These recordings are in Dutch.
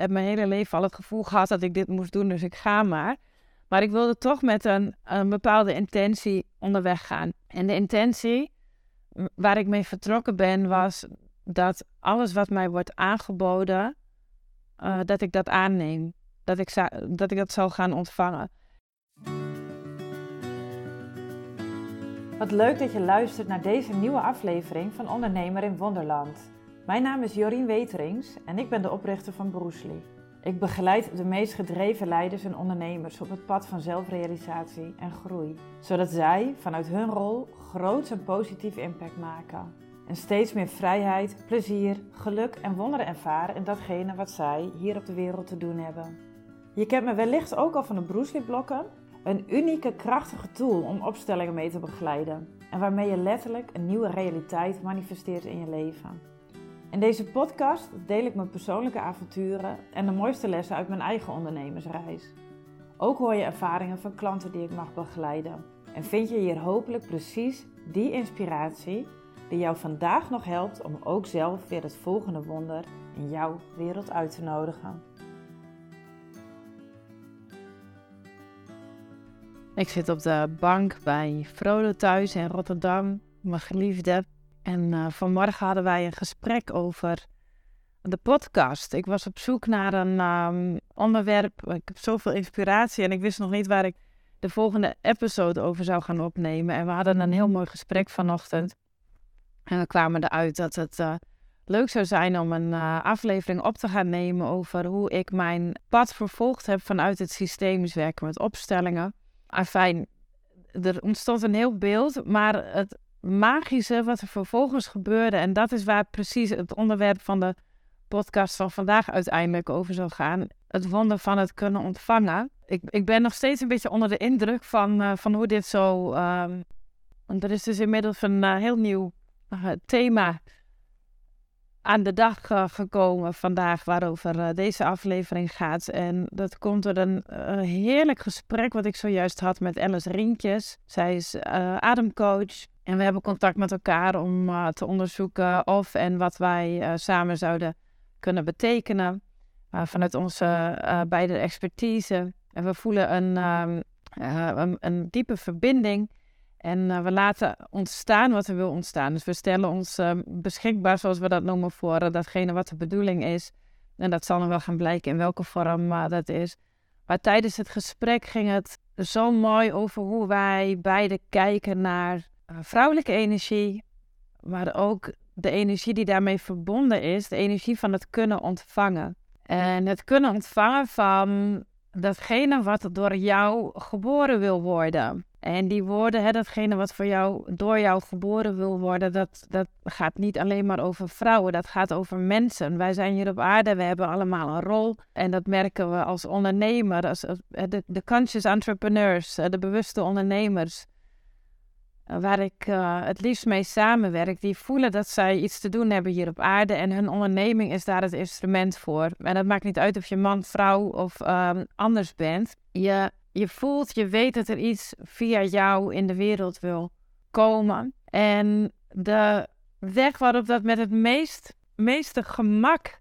heb mijn hele leven al het gevoel gehad dat ik dit moest doen, dus ik ga maar. Maar ik wilde toch met een, een bepaalde intentie onderweg gaan. En de intentie waar ik mee vertrokken ben, was dat alles wat mij wordt aangeboden, uh, dat ik dat aanneem. Dat ik, dat ik dat zal gaan ontvangen. Wat leuk dat je luistert naar deze nieuwe aflevering van Ondernemer in Wonderland. Mijn naam is Jorien Weterings en ik ben de oprichter van Broesli. Ik begeleid de meest gedreven leiders en ondernemers op het pad van zelfrealisatie en groei, zodat zij vanuit hun rol groot en positief impact maken. En steeds meer vrijheid, plezier, geluk en wonderen ervaren in datgene wat zij hier op de wereld te doen hebben. Je kent me wellicht ook al van de Broesli-blokken, een unieke, krachtige tool om opstellingen mee te begeleiden en waarmee je letterlijk een nieuwe realiteit manifesteert in je leven. In deze podcast deel ik mijn persoonlijke avonturen en de mooiste lessen uit mijn eigen ondernemersreis. Ook hoor je ervaringen van klanten die ik mag begeleiden. En vind je hier hopelijk precies die inspiratie die jou vandaag nog helpt om ook zelf weer het volgende wonder in jouw wereld uit te nodigen. Ik zit op de bank bij Frodo thuis in Rotterdam, mijn geliefde. En uh, vanmorgen hadden wij een gesprek over de podcast. Ik was op zoek naar een um, onderwerp. Ik heb zoveel inspiratie en ik wist nog niet waar ik de volgende episode over zou gaan opnemen. En we hadden een heel mooi gesprek vanochtend. En we kwamen eruit dat het uh, leuk zou zijn om een uh, aflevering op te gaan nemen over hoe ik mijn pad vervolgd heb vanuit het systemisch werken met opstellingen. Afijn, er ontstond een heel beeld, maar het magische wat er vervolgens gebeurde. En dat is waar precies het onderwerp van de podcast van vandaag uiteindelijk over zal gaan. Het wonder van het kunnen ontvangen. Ik, ik ben nog steeds een beetje onder de indruk van, uh, van hoe dit zo. Uh, er is dus inmiddels een uh, heel nieuw uh, thema aan de dag gekomen vandaag, waarover deze aflevering gaat. En dat komt door een heerlijk gesprek wat ik zojuist had met Alice Rientjes. Zij is ademcoach. En we hebben contact met elkaar om uh, te onderzoeken of en wat wij uh, samen zouden kunnen betekenen. Uh, vanuit onze beide expertise. En we voelen een, um, een, een, diepe verbinding. En we laten ontstaan wat er wil ontstaan. Dus we stellen ons ehm, beschikbaar, zoals we dat noemen, voor datgene wat de bedoeling is. En dat zal nog wel gaan blijken in welke vorm dat is. Maar tijdens het gesprek ging het zo mooi over hoe wij beide kijken naar eh, vrouwelijke energie, maar ook de energie die daarmee verbonden is, de energie van het kunnen ontvangen. En het kunnen ontvangen van datgene wat door jou geboren wil worden. En die woorden, hè, datgene wat voor jou, door jou geboren wil worden, dat, dat gaat niet alleen maar over vrouwen, dat gaat over mensen. Wij zijn hier op aarde, we hebben allemaal een rol. En dat merken we als ondernemer, als, de, de conscious entrepreneurs, de bewuste ondernemers. Eh, waar ik uh, het liefst mee samenwerk, die voelen dat zij iets te doen hebben hier op aarde en hun onderneming is daar het instrument voor. En dat maakt niet uit of je man, vrouw of um, anders bent. Je, je voelt, je weet dat er iets via jou in de wereld wil komen. En de weg waarop dat met het meest, meeste gemak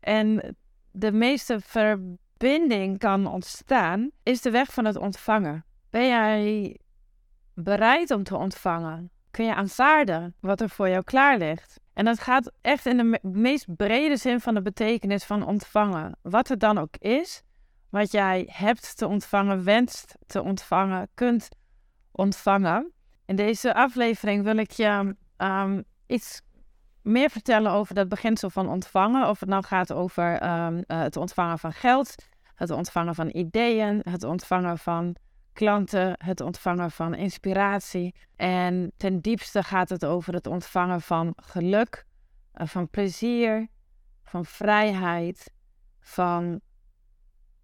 en de meeste verbinding kan ontstaan, is de weg van het ontvangen. Ben jij bereid om te ontvangen? Kun je aanvaarden wat er voor jou klaar ligt? En dat gaat echt in de meest brede zin van de betekenis van ontvangen. Wat het dan ook is, wat jij hebt te ontvangen, wenst te ontvangen, kunt ontvangen. In deze aflevering wil ik je um, iets meer vertellen over dat beginsel van ontvangen. Of het nou gaat over um, uh, het ontvangen van geld, het ontvangen van ideeën, het ontvangen van klanten het ontvangen van inspiratie. En ten diepste gaat het over het ontvangen van geluk, eh, van plezier, van vrijheid, van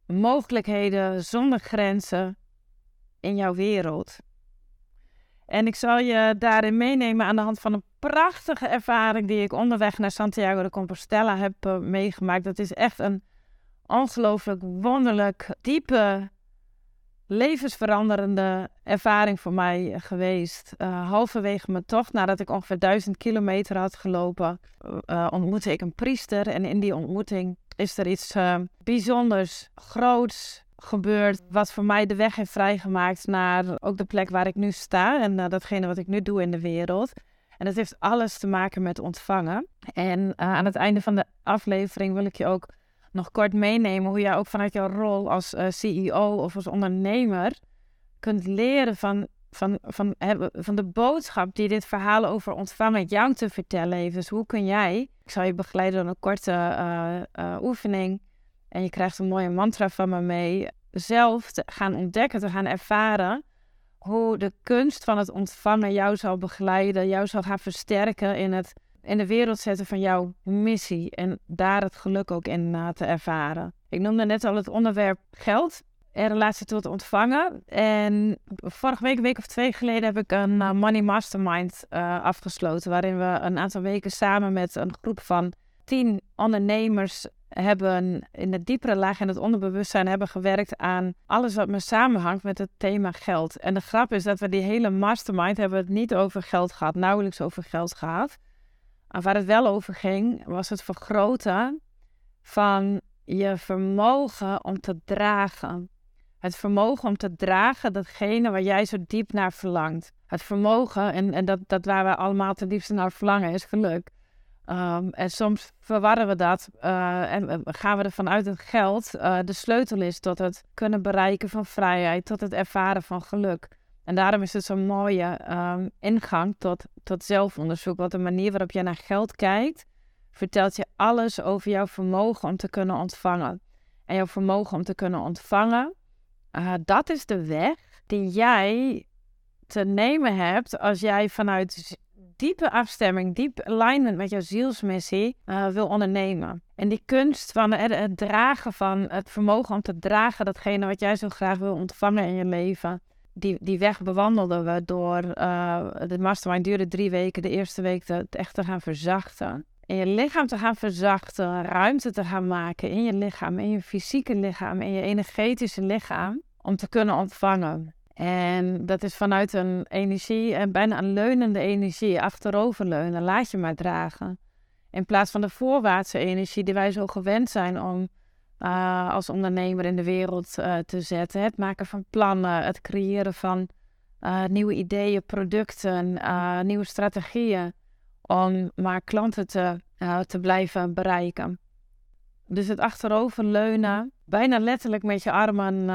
mogelijkheden zonder grenzen in jouw wereld. En ik zal je daarin meenemen aan de hand van een prachtige ervaring die ik onderweg naar Santiago de Compostela heb uh, meegemaakt. Dat is echt een ongelooflijk wonderlijk, diepe levensveranderende ervaring voor mij geweest. Uh, halverwege mijn tocht, nadat ik ongeveer duizend kilometer had gelopen, uh, ontmoette ik een priester. En in die ontmoeting is er iets bijzonders, groots gebeurd, wat voor mij de weg heeft vrijgemaakt naar ook de plek waar ik nu sta en datgene wat ik nu doe in de wereld. En dat heeft alles te maken met ontvangen. En aan het einde van de aflevering wil ik je ook nog kort meenemen hoe jij ook vanuit jouw rol als uh, CEO of als ondernemer kunt leren van, van, van, van de boodschap die dit verhaal over ontvangen jou te vertellen heeft. Dus hoe kun jij, ik zal je begeleiden door een korte uh, oefening en je krijgt een mooie mantra van me mee, zelf te gaan ontdekken, te gaan ervaren hoe de kunst van het ontvangen jou zal begeleiden, jou zal gaan versterken in het in de wereld zetten van jouw missie en daar het geluk ook in uh, te ervaren. Ik noemde net al het onderwerp geld en relatie tot ontvangen. En vorige week, een week of twee geleden, heb ik een uh, Money Mastermind uh, afgesloten. Waarin we een aantal weken samen met een groep van tien ondernemers hebben in de diepere laag en het onderbewustzijn hebben gewerkt aan alles wat me samenhangt met het thema geld. En de grap is dat we die hele mastermind hebben het niet over geld gehad, nauwelijks over geld gehad. Maar waar het wel over ging, was het vergroten van je vermogen om te dragen. Het vermogen om te dragen datgene waar jij zo diep naar verlangt. Het vermogen, en, en dat, dat waar we allemaal ten diepste naar verlangen, is geluk. Um, en soms verwarren we dat uh, en gaan we ervan uit dat geld uh, de sleutel is tot het kunnen bereiken van vrijheid, tot het ervaren van geluk. En daarom is het zo'n mooie um, ingang tot, tot zelfonderzoek. Want de manier waarop jij naar geld kijkt, vertelt je alles over jouw vermogen om te kunnen ontvangen. En jouw vermogen om te kunnen ontvangen, uh, dat is de weg die jij te nemen hebt als jij vanuit diepe afstemming, diep alignment met jouw zielsmissie uh, wil ondernemen. En die kunst van het, dragen van het vermogen om te dragen datgene wat jij zo graag wil ontvangen in je leven. Die, die weg bewandelden we door, uh, de mastermind duurde drie weken, de eerste week te, echt te gaan verzachten. In je lichaam te gaan verzachten, ruimte te gaan maken in je lichaam, in je fysieke lichaam, in je energetische lichaam, om te kunnen ontvangen. En dat is vanuit een energie, en bijna een leunende energie, achteroverleunen, laat je maar dragen. In plaats van de voorwaartse energie die wij zo gewend zijn om uh, als ondernemer in de wereld uh, te zetten. Het maken van plannen, het creëren van uh, nieuwe ideeën, producten, nieuwe strategieën. Om maar klanten te, te blijven bereiken. Dus het achteroverleunen, bijna letterlijk met je armen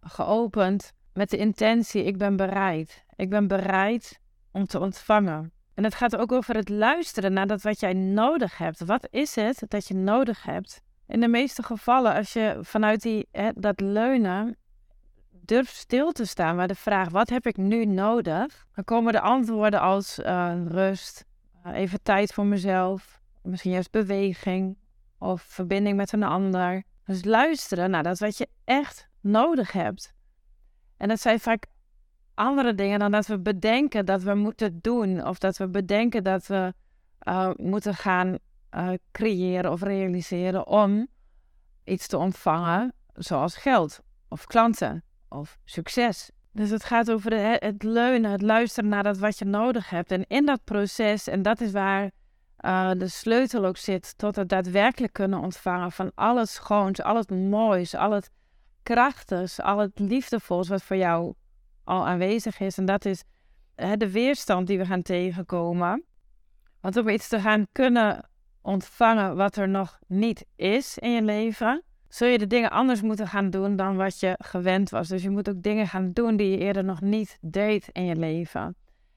geopend met de intentie, ik ben bereid. Ik ben bereid om te ontvangen. En het gaat ook over het luisteren naar dat wat jij nodig hebt. Wat is het dat je nodig hebt? In de meeste gevallen, als je vanuit die, hè, dat leunen durft stil te staan bij de vraag: wat heb ik nu nodig? Dan komen de antwoorden als uh, rust, uh, even tijd voor mezelf, misschien juist beweging of verbinding met een ander. Dus luisteren naar dat wat je echt nodig hebt. En dat zijn vaak andere dingen dan dat we bedenken dat we moeten doen. Of dat we bedenken dat we uh, moeten gaan uh, creëren of realiseren om iets te ontvangen, zoals geld of klanten of succes. Dus het gaat over het leunen, het luisteren naar dat wat je nodig hebt. En in dat proces, en dat is waar uh, de sleutel ook zit tot het daadwerkelijk kunnen ontvangen van alles schoons, al het moois, al het krachtigs, al het liefdevols wat voor jou al aanwezig is. En dat is de weerstand die we gaan tegenkomen. Want om iets te gaan kunnen ontvangen wat er nog niet is in je leven, zul je de dingen anders moeten gaan doen dan wat je gewend was. Dus je moet ook dingen gaan doen die je eerder nog niet deed in je leven.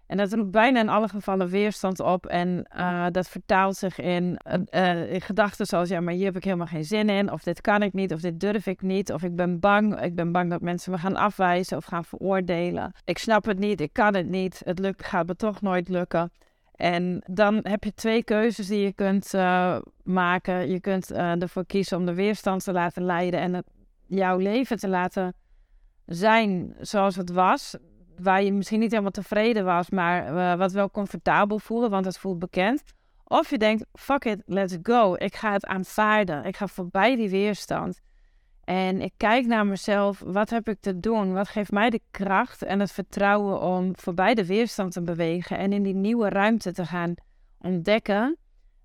En dat roept bijna in alle gevallen weerstand op. En uh, dat vertaalt zich in, uh, in, gedachten zoals: ja, maar hier heb ik helemaal geen zin in. Of dit kan ik niet. Of dit durf ik niet. Of ik ben bang. Ik ben bang dat mensen me gaan afwijzen of gaan veroordelen. Ik snap het niet. Ik kan het niet. Het lukt, gaat me toch nooit lukken. En dan heb je twee keuzes die je kunt uh, maken. Je kunt ervoor kiezen om de weerstand te laten leiden en het, jouw leven te laten zijn zoals het was waar je misschien niet helemaal tevreden was, maar uh, wat wel comfortabel voelde, want het voelt bekend. Of je denkt, fuck it, let's go. Ik ga het aanvaarden. Ik ga voorbij die weerstand. En ik kijk naar mezelf, wat heb ik te doen? Wat geeft mij de kracht en het vertrouwen om voorbij de weerstand te bewegen en in die nieuwe ruimte te gaan ontdekken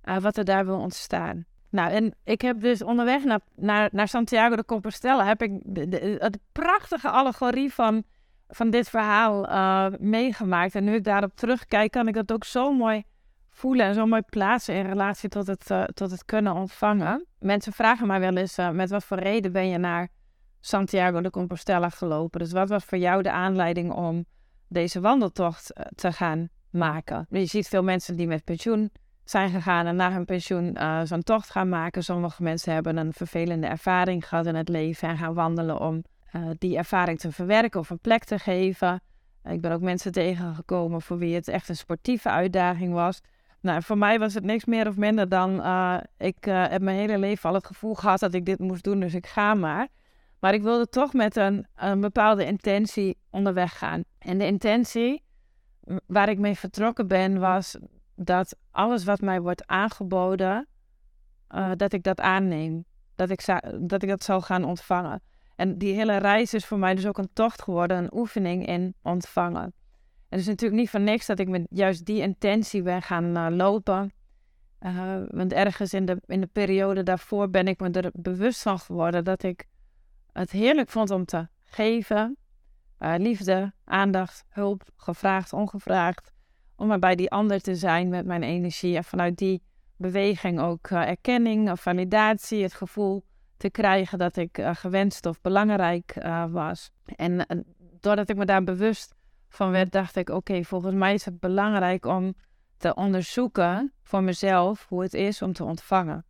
uh, wat er daar wil ontstaan. Nou, en ik heb dus onderweg naar, naar, naar Santiago de Compostela... heb ik de, de, prachtige allegorie van, van dit verhaal uh, meegemaakt. En nu ik daarop terugkijk, kan ik dat ook zo mooi voelen... en zo mooi plaatsen in relatie tot het, uh, tot het kunnen ontvangen. Mensen vragen mij wel eens... Uh, met wat voor reden ben je naar Santiago de Compostela gelopen? Dus wat was voor jou de aanleiding om deze wandeltocht te gaan maken? Je ziet veel mensen die met pensioen zijn gegaan en na hun pensioen zo'n tocht gaan maken. Sommige mensen hebben een vervelende ervaring gehad in het leven en gaan wandelen om die ervaring te verwerken of een plek te geven. ik ben ook mensen tegengekomen voor wie het echt een sportieve uitdaging was. Nou, voor mij was het niks meer of minder dan uh, ik heb mijn hele leven al het gevoel gehad dat ik dit moest doen, dus ik ga maar. Maar ik wilde toch met een, een bepaalde intentie onderweg gaan. En de intentie waar ik mee vertrokken ben was dat alles wat mij wordt aangeboden, uh, dat ik dat aanneem. Dat ik, dat ik dat zal gaan ontvangen. En die hele reis is voor mij dus ook een tocht geworden, een oefening in ontvangen. Het is natuurlijk niet van niks dat ik met juist die intentie ben gaan uh, lopen. Uh, want ergens in de, in de periode daarvoor ben ik me er bewust van geworden dat ik het heerlijk vond om te geven. liefde, aandacht, hulp, gevraagd, ongevraagd om maar bij die ander te zijn met mijn energie. En vanuit die beweging ook erkenning of validatie, het gevoel te krijgen dat ik gewenst of belangrijk was. En doordat ik me daar bewust van werd, dacht ik: oké, volgens mij is het belangrijk om te onderzoeken voor mezelf hoe het is om te ontvangen.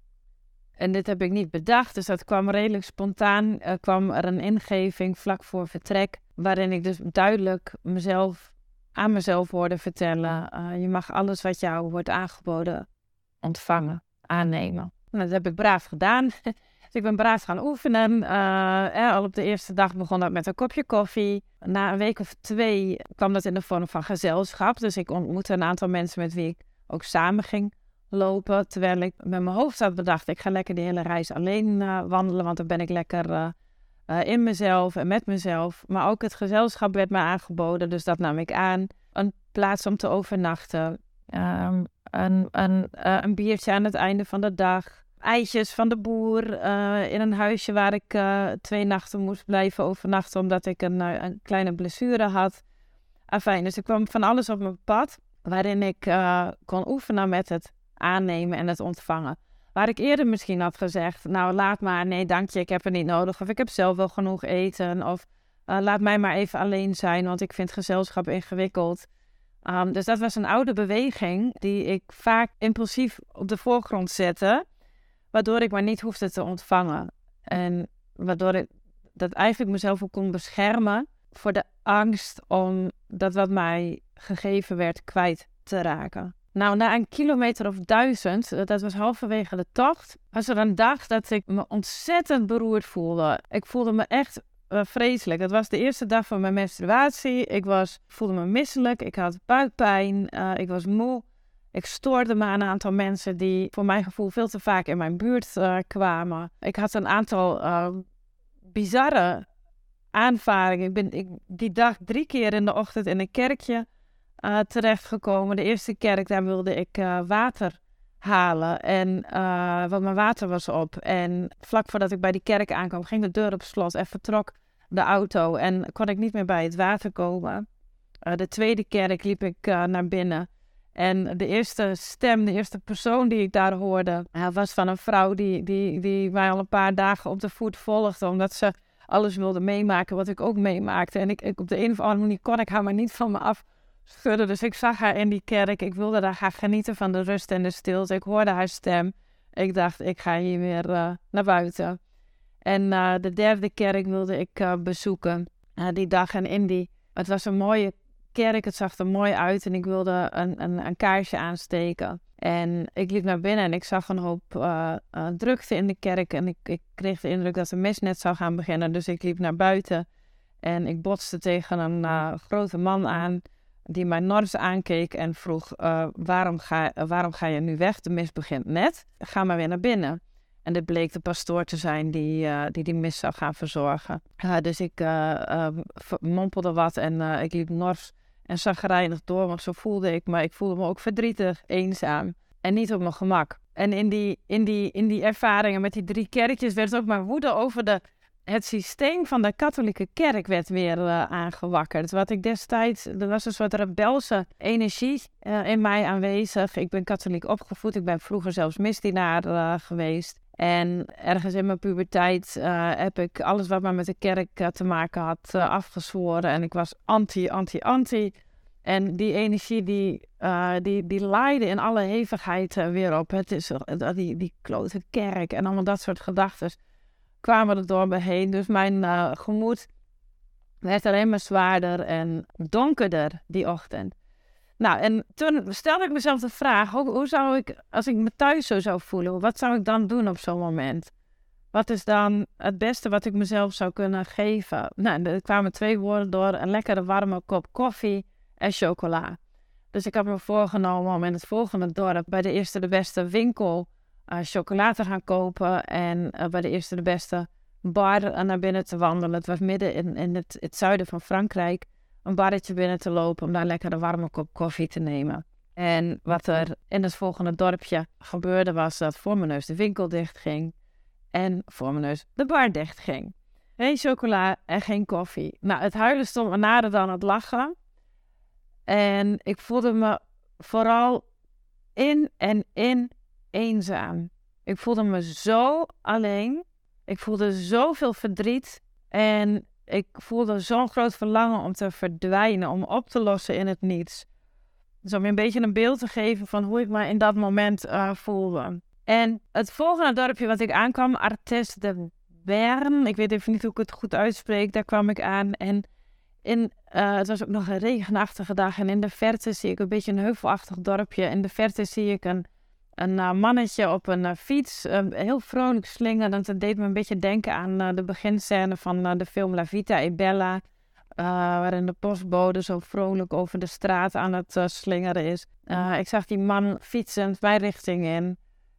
En dit heb ik niet bedacht, dus dat kwam redelijk spontaan. Er kwam er een ingeving vlak voor vertrek, waarin ik dus duidelijk mezelf aan mezelf hoorde vertellen. Uh, je mag alles wat jou wordt aangeboden ontvangen, aannemen. Nou, dat heb ik braaf gedaan. dus ik ben braaf gaan oefenen. Uh, al op de eerste dag begon dat met een kopje koffie. Na een week of twee kwam dat in de vorm van gezelschap. Dus ik ontmoette een aantal mensen met wie ik ook samen ging lopen. Terwijl ik met mijn hoofd had bedacht, ik ga lekker de hele reis alleen uh, wandelen. Want dan ben ik lekker uh, in mezelf en met mezelf. Maar ook het gezelschap werd me aangeboden, dus dat nam ik aan. Een plaats om te overnachten. Um, een, een, een biertje aan het einde van de dag. Eitjes van de boer uh, in een huisje waar ik twee nachten moest blijven overnachten omdat ik een, een kleine blessure had. Afijn, dus ik kwam van alles op mijn pad waarin ik kon oefenen met het aannemen en het ontvangen. Waar ik eerder misschien had gezegd, nou laat maar, nee dank je, ik heb het niet nodig. Of ik heb zelf wel genoeg eten. Of laat mij maar even alleen zijn, want ik vind gezelschap ingewikkeld. Um, dus dat was een oude beweging die ik vaak impulsief op de voorgrond zette. Waardoor ik maar niet hoefde te ontvangen. En waardoor ik dat eigenlijk mezelf ook kon beschermen voor de angst om dat wat mij gegeven werd kwijt te raken. Nou, na een kilometer of duizend, eh, dat was halverwege de tocht, was er een dag dat ik me ontzettend beroerd voelde. Ik voelde me echt uh, vreselijk. Dat was de eerste dag van mijn menstruatie. Ik was, voelde me misselijk, ik had buikpijn, uh, ik was moe. Ik stoorde me aan een aantal mensen die voor mijn gevoel veel te vaak in mijn buurt uh, kwamen. Ik had een aantal bizarre aanvaringen. Ik ben ik, die dag drie keer in de ochtend in een kerkje uh, terechtgekomen. De eerste kerk, daar wilde ik uh, water halen. En, want mijn water was op. En vlak voordat ik bij die kerk aankwam, ging de deur op slot en vertrok de auto. En kon ik niet meer bij het water komen. de tweede kerk liep ik naar binnen. En de eerste stem, de eerste persoon die ik daar hoorde, was van een vrouw die, die, die mij al een paar dagen op de voet volgde. Omdat ze alles wilde meemaken wat ik ook meemaakte. En ik, ik op de een of andere manier kon ik haar maar niet van me af schudden. Dus ik zag haar in die kerk. Ik wilde daar gaan genieten van de rust en de stilte. Ik hoorde haar stem. Ik dacht, ik ga hier weer uh, naar buiten. En uh, de derde kerk wilde ik uh, bezoeken die dag. En in die, het was een mooie kerk. Het zag er mooi uit. En ik wilde een, een, een kaarsje aansteken. En ik liep naar binnen en ik zag een hoop drukte in de kerk. En ik, ik kreeg de indruk dat de mis net zou gaan beginnen. Dus ik liep naar buiten. En ik botste tegen een grote man aan die mij nors aankeek en vroeg: uh, waarom, ga, uh, waarom ga je nu weg? De mis begint net. Ga maar weer naar binnen. En dit bleek de pastoor te zijn die uh, die, die mis zou gaan verzorgen. dus ik mompelde wat en ik liep nors en zagrijnig door, want zo voelde ik me. Ik voelde me ook verdrietig, eenzaam en niet op mijn gemak. en in die, in, die, in die ervaringen met die drie kerkjes werd ook mijn woede over de, het systeem van de katholieke kerk werd weer uh, aangewakkerd. Wat ik destijds, er was een soort rebelse energie uh, in mij aanwezig. Ik ben katholiek opgevoed, ik ben vroeger zelfs misdienaar uh, geweest. En ergens in mijn puberteit heb ik alles wat maar met de kerk te maken had afgezworen. En ik was anti, anti, anti. En die energie die, uh, die, die laaide in alle hevigheid uh, weer op. Het is uh, die, die klote kerk en allemaal dat soort gedachten kwamen er door me heen. Dus mijn gemoed werd alleen maar zwaarder en donkerder die ochtend. Nou, en toen stelde ik mezelf de vraag: hoe, hoe zou ik, als ik me thuis zo zou voelen, wat zou ik dan doen op zo'n moment? Wat is dan het beste wat ik mezelf zou kunnen geven? Nou, er kwamen twee woorden door: een lekkere warme kop koffie en chocola. Dus ik heb me voorgenomen om in het volgende dorp bij de eerste de beste winkel uh, chocola te gaan kopen. En uh, bij de eerste de beste bar uh, naar binnen te wandelen. Het was midden in, in het, het, zuiden van Frankrijk. Een barretje binnen te lopen om daar lekker een warme kop koffie te nemen. En wat er in het volgende dorpje gebeurde was dat voor mijn neus de winkel dicht ging. En voor mijn neus de bar dicht ging. Geen chocola en geen koffie. Nou, het huilen stond me nader dan het lachen. En ik voelde me vooral in en in eenzaam. Ik voelde me zo alleen. Ik voelde zoveel verdriet. En ik voelde zo'n groot verlangen om te verdwijnen, om op te lossen in het niets. Dus om je een beetje een beeld te geven van hoe ik me in dat moment uh, voelde. En het volgende dorpje wat ik aankwam, Artes de Bern. Ik weet even niet hoe ik het goed uitspreek. Daar kwam ik aan. En in, uh, het was ook nog een regenachtige dag. En in de verte zie ik een beetje een heuvelachtig dorpje. In de verte zie ik een, een uh, mannetje op een uh, fiets. heel vrolijk slingen. Dat deed me een beetje denken aan de beginscène van de film La Vita e Bella. waarin de postbode zo vrolijk over de straat aan het slingeren is. ik zag die man fietsend mijn richting in.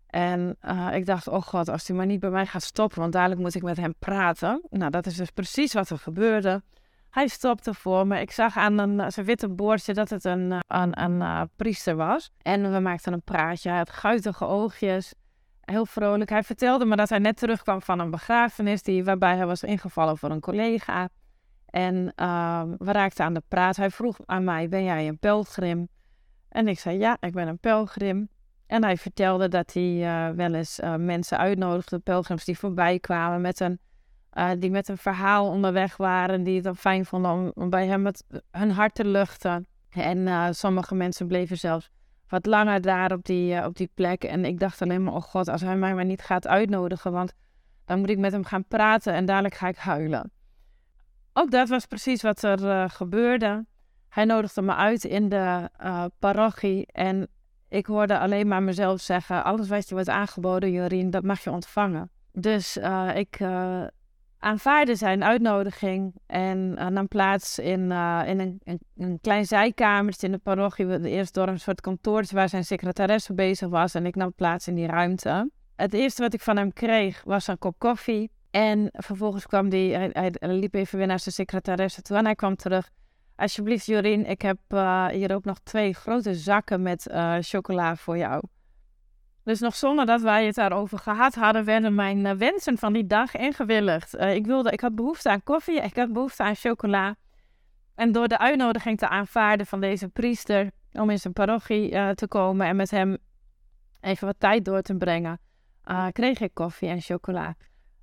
En ik dacht, oh god, als hij maar niet bij mij gaat stoppen, want dadelijk moet ik met hem praten. Nou, dat is dus precies wat er gebeurde. Hij stopte voor me. Ik zag aan een, zijn witte boordje dat het een, eh, een, een, uh, priester was. En we maakten een praatje. Hij had guitige oogjes. Heel vrolijk. Hij vertelde me dat hij net terugkwam van een begrafenis die, waarbij hij was ingevallen voor een collega. En uh, we raakten aan de praat. Hij vroeg aan mij, ben jij een pelgrim? En ik zei, ja, ik ben een pelgrim. En hij vertelde dat hij wel eens mensen uitnodigde, pelgrims die voorbij kwamen met een uh, die met een verhaal onderweg waren, die het dan fijn vonden om, bij hem het, hun hart te luchten. En uh, sommige mensen bleven zelfs wat langer daar op die, uh, op die plek. En ik dacht alleen maar, oh god, als hij mij maar niet gaat uitnodigen, want dan moet ik met hem gaan praten en dadelijk ga ik huilen. Ook dat was precies wat er gebeurde. Hij nodigde me uit in de parochie en ik hoorde alleen maar mezelf zeggen: alles wat je wordt aangeboden, Jorien, dat mag je ontvangen. Dus ik aanvaarde zijn uitnodiging en uh, nam plaats in, uh, in een, een, een, klein zijkamertje in de parochie. De eerste door een soort kantoortje waar zijn secretaresse bezig was en ik nam plaats in die ruimte. Het eerste wat ik van hem kreeg was een kop koffie. En vervolgens kwam die, hij, liep even weer naar zijn secretaresse toe en hij kwam terug. Alsjeblieft Jorien, ik heb uh, hier ook nog twee grote zakken met chocola voor jou. Dus nog zonder dat wij het daarover gehad hadden, werden mijn uh, wensen van die dag ingewilligd. Uh, ik, wilde, ik had behoefte aan koffie, ik had behoefte aan chocola. En door de uitnodiging te aanvaarden van deze priester om in zijn parochie uh, te komen en met hem even wat tijd door te brengen, kreeg ik koffie en chocola.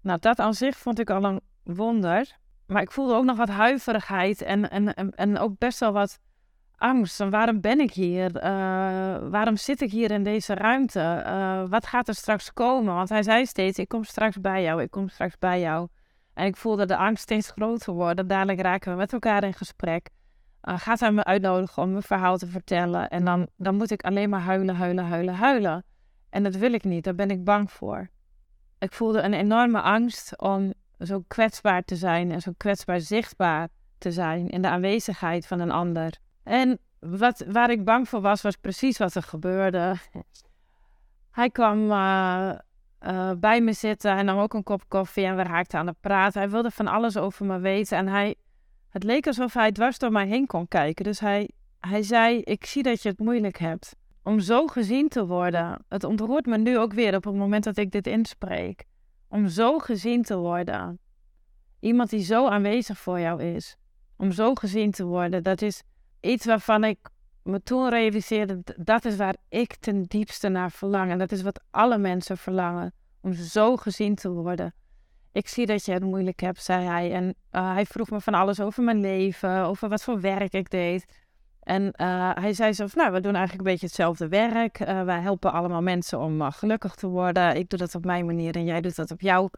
Nou, dat aan zich vond ik al een wonder. Maar ik voelde ook nog wat huiverigheid en, en, en ook best wel wat angst. Waarom ben ik hier? Eh, waarom zit ik hier in deze ruimte? Uh, wat gaat er straks komen? Want hij zei steeds: Ik kom straks bij jou, ik kom straks bij jou. En ik voelde de angst steeds groter worden. Dadelijk raken we met elkaar in gesprek. Uh, gaat hij me uitnodigen om mijn verhaal te vertellen? En dan, dan moet ik alleen maar huilen, huilen, huilen, huilen. En dat wil ik niet, daar ben ik bang voor. Ik voelde een enorme angst om zo kwetsbaar te zijn en zo kwetsbaar zichtbaar te zijn in de aanwezigheid van een ander. En wat, waar ik bang voor was, was precies wat er gebeurde. Hij kwam uh, uh, bij me zitten en nam ook een kop koffie en we raakten aan het praten. Hij wilde van alles over me weten en hij, het leek alsof hij dwars door mij heen kon kijken. Dus hij, hij zei, ik zie dat je het moeilijk hebt. om zo gezien te worden. Het ontroert me nu ook weer op het moment dat ik dit inspreek. Om zo gezien te worden. Iemand die zo aanwezig voor jou is. Om zo gezien te worden. Dat is iets waarvan ik me toen realiseerde. Dat is waar ik ten diepste naar verlang. En dat is wat alle mensen verlangen. Om zo gezien te worden. Ik zie dat je het moeilijk hebt, zei hij. En uh, hij vroeg me van alles over mijn leven. Over wat voor werk ik deed. En uh, hij zei van, nou, we doen eigenlijk een beetje hetzelfde werk. Uh, wij helpen allemaal mensen om gelukkig te worden. Ik doe dat op mijn manier en jij doet dat op jouw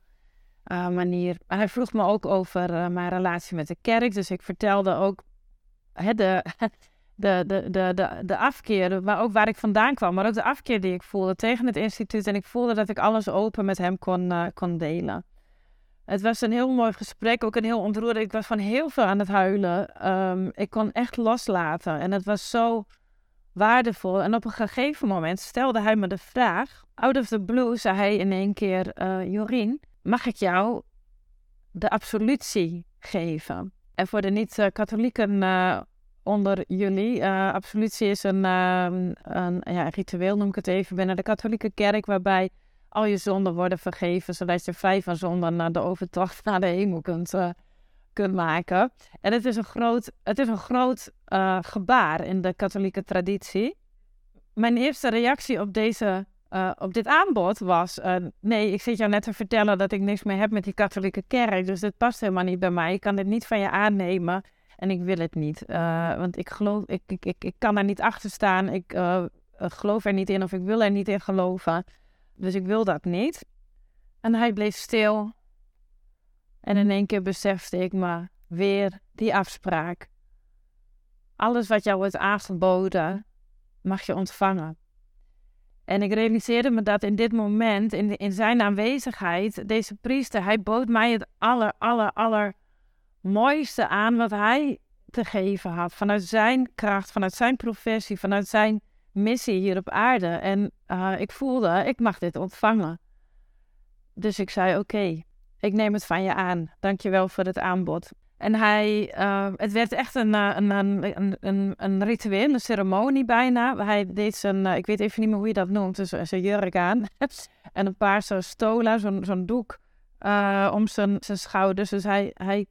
manier. En hij vroeg me ook over mijn relatie met de kerk. Dus ik vertelde ook hè, de, de, de, de, de, afkeer, maar ook waar ik vandaan kwam. Maar ook de afkeer die ik voelde tegen het instituut. En ik voelde dat ik alles open met hem kon, kon delen. Het was een heel mooi gesprek, ook een heel ontroerend. Ik was van heel veel aan het huilen. Um, ik kon echt loslaten en het was zo waardevol. En op een gegeven moment stelde hij me de vraag, out of the blue, zei hij in één keer, uh, Jorien, mag ik jou de absolutie geven? En voor de niet-katholieken uh, onder jullie, uh, absolutie is een, ehm, een ja, ritueel, noem ik het even, binnen de katholieke kerk, waarbij al je zonden worden vergeven, zodat je vijf van zonden naar de overtocht naar de hemel kunt, uh, kunt maken. En het is een groot, het is een groot uh, gebaar in de katholieke traditie. Mijn eerste reactie op, deze, op dit aanbod was: nee, ik zit jou net te vertellen dat ik niks meer heb met die katholieke kerk, dus dit past helemaal niet bij mij. Ik kan dit niet van je aannemen en ik wil het niet, want ik geloof, ik, ik, ik, ik kan er niet achter staan. Ik geloof er niet in of ik wil er niet in geloven. Dus ik wil dat niet. En hij bleef stil. En in één keer besefte ik me weer die afspraak. Alles wat jou wordt aangeboden, mag je ontvangen. En ik realiseerde me dat in dit moment, in, in zijn aanwezigheid, deze priester, hij bood mij het aller, aller, aller mooiste aan wat hij te geven had. Vanuit zijn kracht, vanuit zijn professie, vanuit zijn missie hier op aarde. En uh, ik voelde, ik mag dit ontvangen. Dus ik zei, oké, ik neem het van je aan. Dankjewel voor het aanbod. En hij, uh, het werd echt een, een, een, een, een ritueel, een ceremonie bijna. Hij deed zijn, ik weet even niet meer hoe je dat noemt, dus zijn jurk aan. en een paar zo'n stola, zo'n zo'n doek uh, om zijn, zijn schouders. Dus hij, hij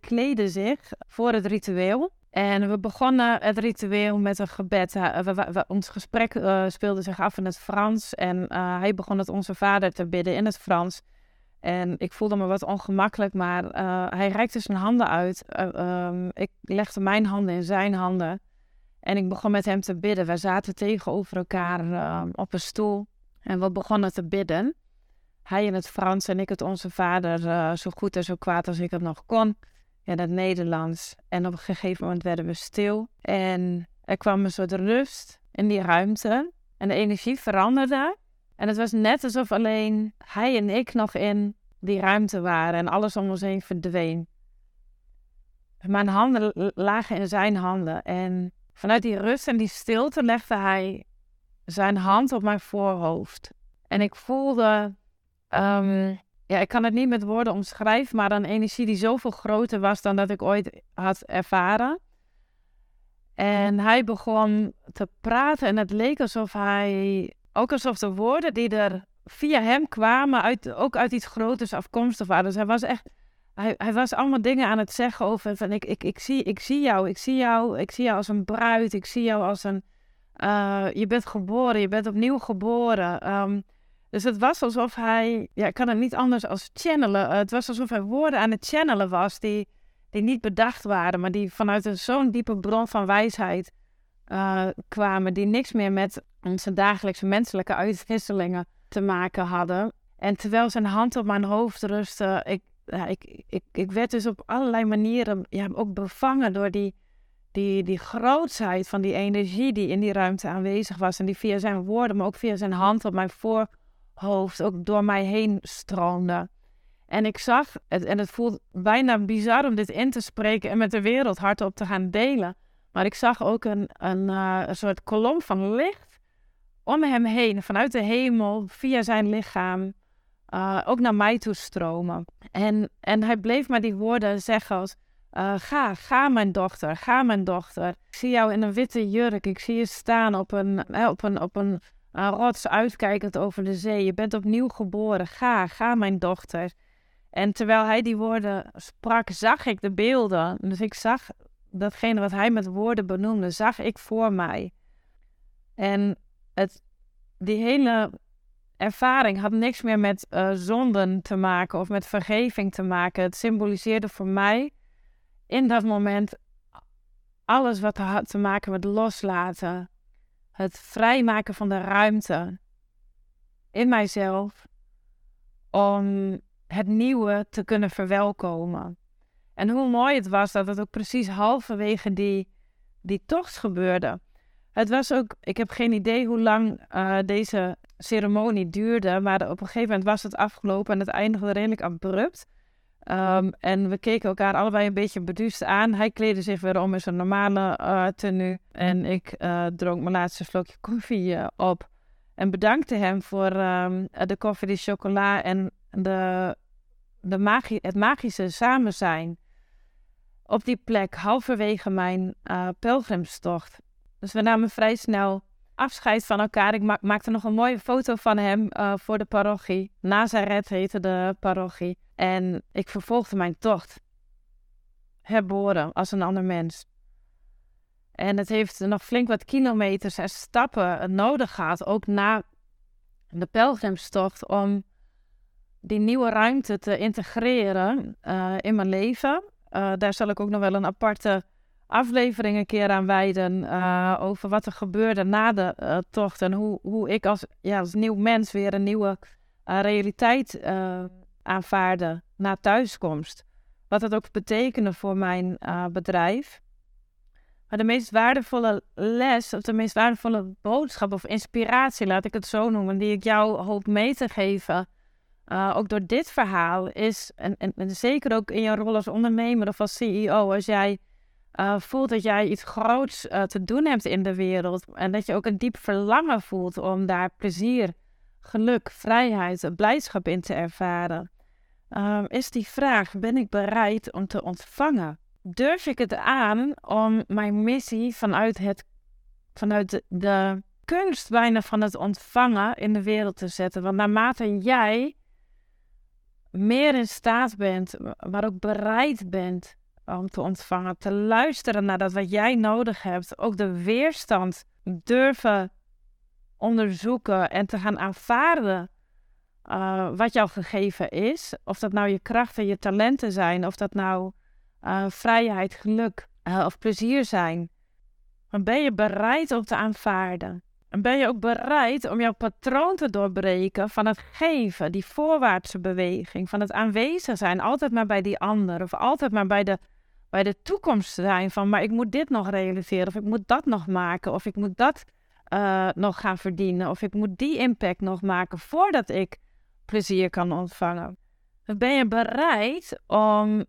zich voor het ritueel. En we begonnen het ritueel met een gebed. ons gesprek uh, speelde zich af in het Frans. En uh, hij begon het Onze Vader te bidden in het Frans. En ik voelde me wat ongemakkelijk, maar hij reikte zijn handen uit. Um, ik legde mijn handen in zijn handen. En ik begon met hem te bidden. We zaten tegenover elkaar op een stoel. En we begonnen te bidden. Hij in het Frans en ik het Onze Vader zo goed en zo kwaad als ik het nog kon in het Nederlands. En op een gegeven moment werden we stil. En er kwam een soort rust in die ruimte. En de energie veranderde. En het was net alsof alleen hij en ik nog in die ruimte waren. En alles om ons heen verdween. Mijn handen lagen in zijn handen. En vanuit die rust en die stilte legde hij zijn hand op mijn voorhoofd. En ik voelde ehm, ja, ik kan het niet met woorden omschrijven, maar een energie die zoveel groter was dan dat ik ooit had ervaren. En hij begon te praten en het leek alsof hij, ook alsof de woorden die er via hem kwamen, uit, ook uit iets groters afkomstig waren. Dus hij was echt, hij, hij was allemaal dingen aan het zeggen over van ik, ik, ik, zie, ik zie jou, ik zie jou, ik zie jou als een bruid, ik zie jou als een, uh, je bent geboren, je bent opnieuw geboren. Um, dus het was alsof hij, ja, ik kan het niet anders als channelen. het was alsof hij woorden aan het channelen was die, die niet bedacht waren, maar die vanuit zo'n diepe bron van wijsheid uh, kwamen, die niks meer met onze dagelijkse menselijke uitwisselingen te maken hadden. En terwijl zijn hand op mijn hoofd rustte, ik, ja, ik, ik, ik werd dus op allerlei manieren ja, ook bevangen door die, die, die grootsheid van die energie die in die ruimte aanwezig was. En die via zijn woorden, maar ook via zijn hand op mijn voor hoofd ook door mij heen stroomde. En ik zag, het, en het voelt bijna bizar om dit in te spreken en met de wereld hardop te gaan delen. Maar ik zag ook een, een, uh, een soort kolom van licht om hem heen, vanuit de hemel, via zijn lichaam, uh, ook naar mij toe stromen. En, en hij bleef maar die woorden zeggen als, Uh, ga, ga mijn dochter, ga mijn dochter. Ik zie jou in een witte jurk. Ik zie je staan op een, op een, op een, een rots uitkijkend over de zee. Je bent opnieuw geboren. Ga, ga mijn dochter. En terwijl hij die woorden sprak, zag ik de beelden. Dus ik zag datgene wat hij met woorden benoemde, zag ik voor mij. En het, die hele ervaring had niks meer met uh, zonden te maken of met vergeving te maken. Het symboliseerde voor mij in dat moment alles wat had te maken met loslaten. Het vrijmaken van de ruimte in mijzelf om het nieuwe te kunnen verwelkomen. En hoe mooi het was dat het ook precies halverwege die, die tocht gebeurde. Het was ook, ik heb geen idee hoe lang uh, deze ceremonie duurde, maar op een gegeven moment was het afgelopen en het eindigde redelijk abrupt. Um, en we keken elkaar allebei een beetje beduust aan. Hij kleedde zich weer om in zijn normale uh, tenue. En ik uh, dronk mijn laatste slokje koffie uh, op. En bedankte hem voor um, de koffie, de chocola en de, de het magische samen zijn. Op die plek, halverwege mijn pelgrimstocht. Dus we namen vrij snel afscheid van elkaar. Ik ma maakte nog een mooie foto van hem voor de parochie. Nazareth heette de parochie. En ik vervolgde mijn tocht. Herboren als een ander mens. En het heeft nog flink wat kilometers en stappen nodig gehad, ook na de pelgrimstocht, om die nieuwe ruimte te integreren uh, in mijn leven. Uh, daar zal ik ook nog wel een aparte aflevering een keer aan wijden. Uh, over wat er gebeurde na de tocht. En hoe, hoe ik als, ja, als nieuw mens weer een nieuwe realiteit aanvaarden na thuiskomst. Wat dat ook betekende voor mijn bedrijf. Maar de meest waardevolle les, of de meest waardevolle boodschap of inspiratie, laat ik het zo noemen, die ik jou hoop mee te geven, ook door dit verhaal, is, en, en, en, zeker ook in je rol als ondernemer of als CEO, als jij uh, voelt dat jij iets groots te doen hebt in de wereld en dat je ook een diep verlangen voelt om daar plezier, geluk, vrijheid, blijdschap in te ervaren um, is die vraag: ben ik bereid om te ontvangen? Durf ik het aan om mijn missie vanuit, het, vanuit de, de kunst bijna van het ontvangen in de wereld te zetten? Want naarmate jij meer in staat bent, maar ook bereid bent om te ontvangen, te luisteren naar dat wat jij nodig hebt, ook de weerstand durven onderzoeken en te gaan aanvaarden uh, wat jou gegeven is. Of dat nou je krachten, je talenten zijn, of dat nou uh, vrijheid, geluk uh, of plezier zijn. Dan ben je bereid om te aanvaarden. En ben je ook bereid om jouw patroon te doorbreken van het geven, die voorwaartse beweging, van het aanwezig zijn, altijd maar bij die ander, of altijd maar bij de, bij de toekomst zijn van, maar ik moet dit nog realiseren, of ik moet dat nog maken, of ik moet dat nog gaan verdienen, of ik moet die impact nog maken voordat ik plezier kan ontvangen. Ben je bereid om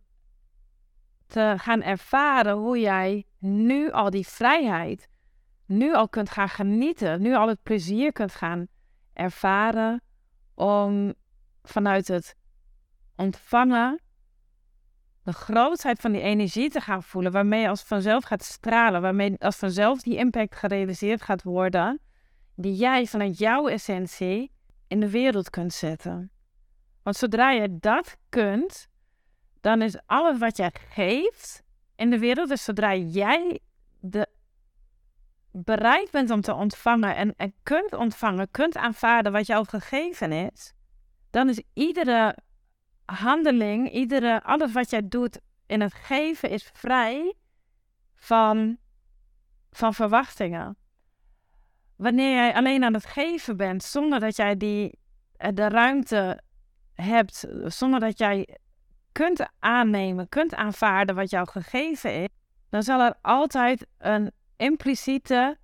te gaan ervaren hoe jij nu al die vrijheid, nu al kunt gaan genieten, nu al het plezier kunt gaan ervaren om vanuit het ontvangen de grootheid van die energie te gaan voelen, waarmee je als vanzelf gaat stralen, waarmee als vanzelf die impact gerealiseerd gaat worden, die jij vanuit jouw essentie in de wereld kunt zetten. Want zodra je dat kunt, dan is alles wat jij geeft in de wereld, dus zodra jij de, bereid bent om te ontvangen en, en kunt ontvangen, kunt aanvaarden wat jou gegeven is, dan is iedere handeling, iedere, alles wat jij doet in het geven is vrij van, van verwachtingen wanneer jij alleen aan het geven bent, zonder dat jij die, eh, de ruimte hebt, zonder dat jij kunt aannemen, kunt aanvaarden wat jou gegeven is, dan zal er altijd een impliciete,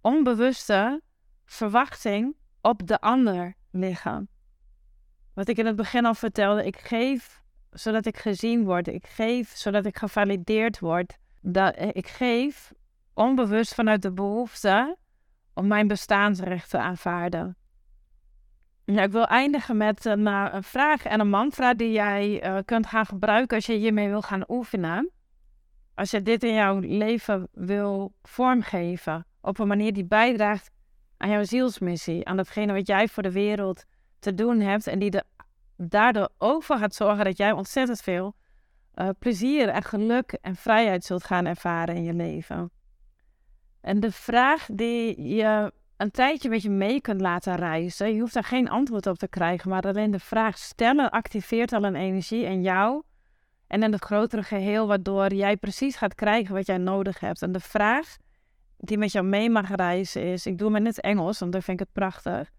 onbewuste verwachting op de ander liggen. Wat ik in het begin al vertelde, ik geef zodat ik gezien word, ik geef zodat ik gevalideerd word. Dat, ik geef onbewust vanuit de behoefte om mijn bestaansrecht te aanvaarden. Ja, ik wil eindigen met een, uh, een, vraag en een mantra die jij uh, kunt gaan gebruiken als je hiermee wil gaan oefenen. als je dit in jouw leven wil vormgeven op een manier die bijdraagt aan jouw zielsmissie, aan datgene wat jij voor de wereld te doen hebt en die er daardoor ook voor gaat zorgen dat jij ontzettend veel uh, plezier en geluk en vrijheid zult gaan ervaren in je leven. En de vraag die je een tijdje met je mee kunt laten reizen, je hoeft daar geen antwoord op te krijgen, maar alleen de vraag stellen activeert al een energie in jou en in het grotere geheel, waardoor jij precies gaat krijgen wat jij nodig hebt. En de vraag die met jou mee mag reizen is, ik doe hem in het Engels, want dan vind ik het prachtig.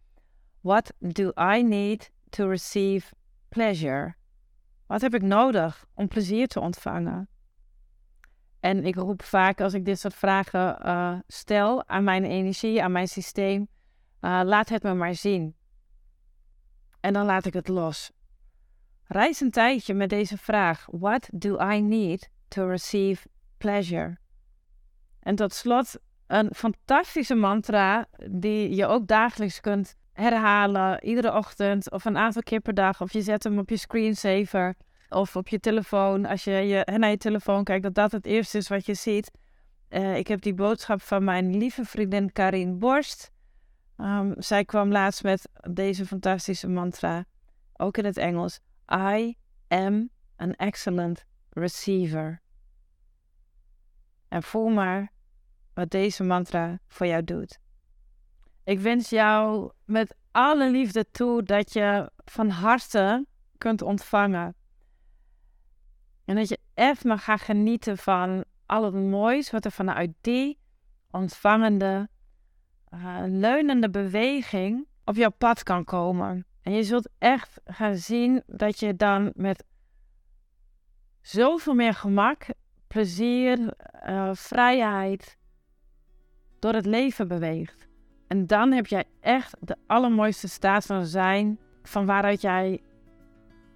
What do I need to receive pleasure? Wat heb ik nodig om plezier te ontvangen? En ik roep vaak als ik dit soort vragen uh, stel aan mijn energie, aan mijn systeem, uh, laat het me maar zien. En dan laat ik het los. Reis een tijdje met deze vraag: What do I need to receive pleasure? En tot slot een fantastische mantra die je ook dagelijks kunt herhalen, iedere ochtend of een aantal keer per dag. Of je zet hem op je screensaver of op je telefoon. Als je, je naar je telefoon kijkt, dat dat het eerste is wat je ziet. Uh, ik heb die boodschap van mijn lieve vriendin Karin Borst. Um, zij kwam laatst met deze fantastische mantra, ook in het Engels. I am an excellent receiver. En voel maar wat deze mantra voor jou doet. Ik wens jou met alle liefde toe dat je van harte kunt ontvangen. En dat je echt mag gaan genieten van al het moois wat er vanuit die ontvangende, uh, leunende beweging op jouw pad kan komen. En je zult echt gaan zien dat je dan met zoveel meer gemak, plezier, uh, vrijheid door het leven beweegt. En dan heb jij echt de allermooiste staat van zijn, van waaruit jij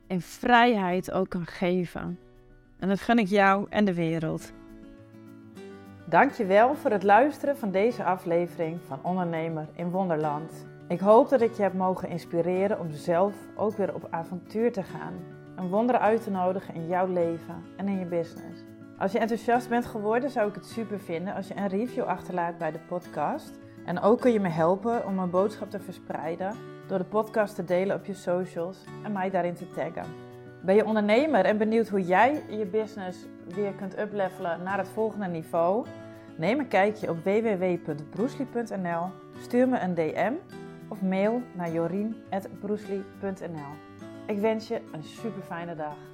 in vrijheid ook kan geven. En dat gun ik jou en de wereld. Dankjewel voor het luisteren van deze aflevering van Ondernemer in Wonderland. Ik hoop dat ik je heb mogen inspireren om zelf ook weer op avontuur te gaan. Een wonder uit te nodigen in jouw leven en in je business. Als je enthousiast bent geworden, zou ik het super vinden als je een review achterlaat bij de podcast. En ook kun je me helpen om mijn boodschap te verspreiden door de podcast te delen op je socials en mij daarin te taggen. Ben je ondernemer en benieuwd hoe jij je business weer kunt uplevelen naar het volgende niveau? Neem een kijkje op www.broesli.nl, stuur me een DM of mail naar jorien.broesli.nl. Ik wens je een super fijne dag.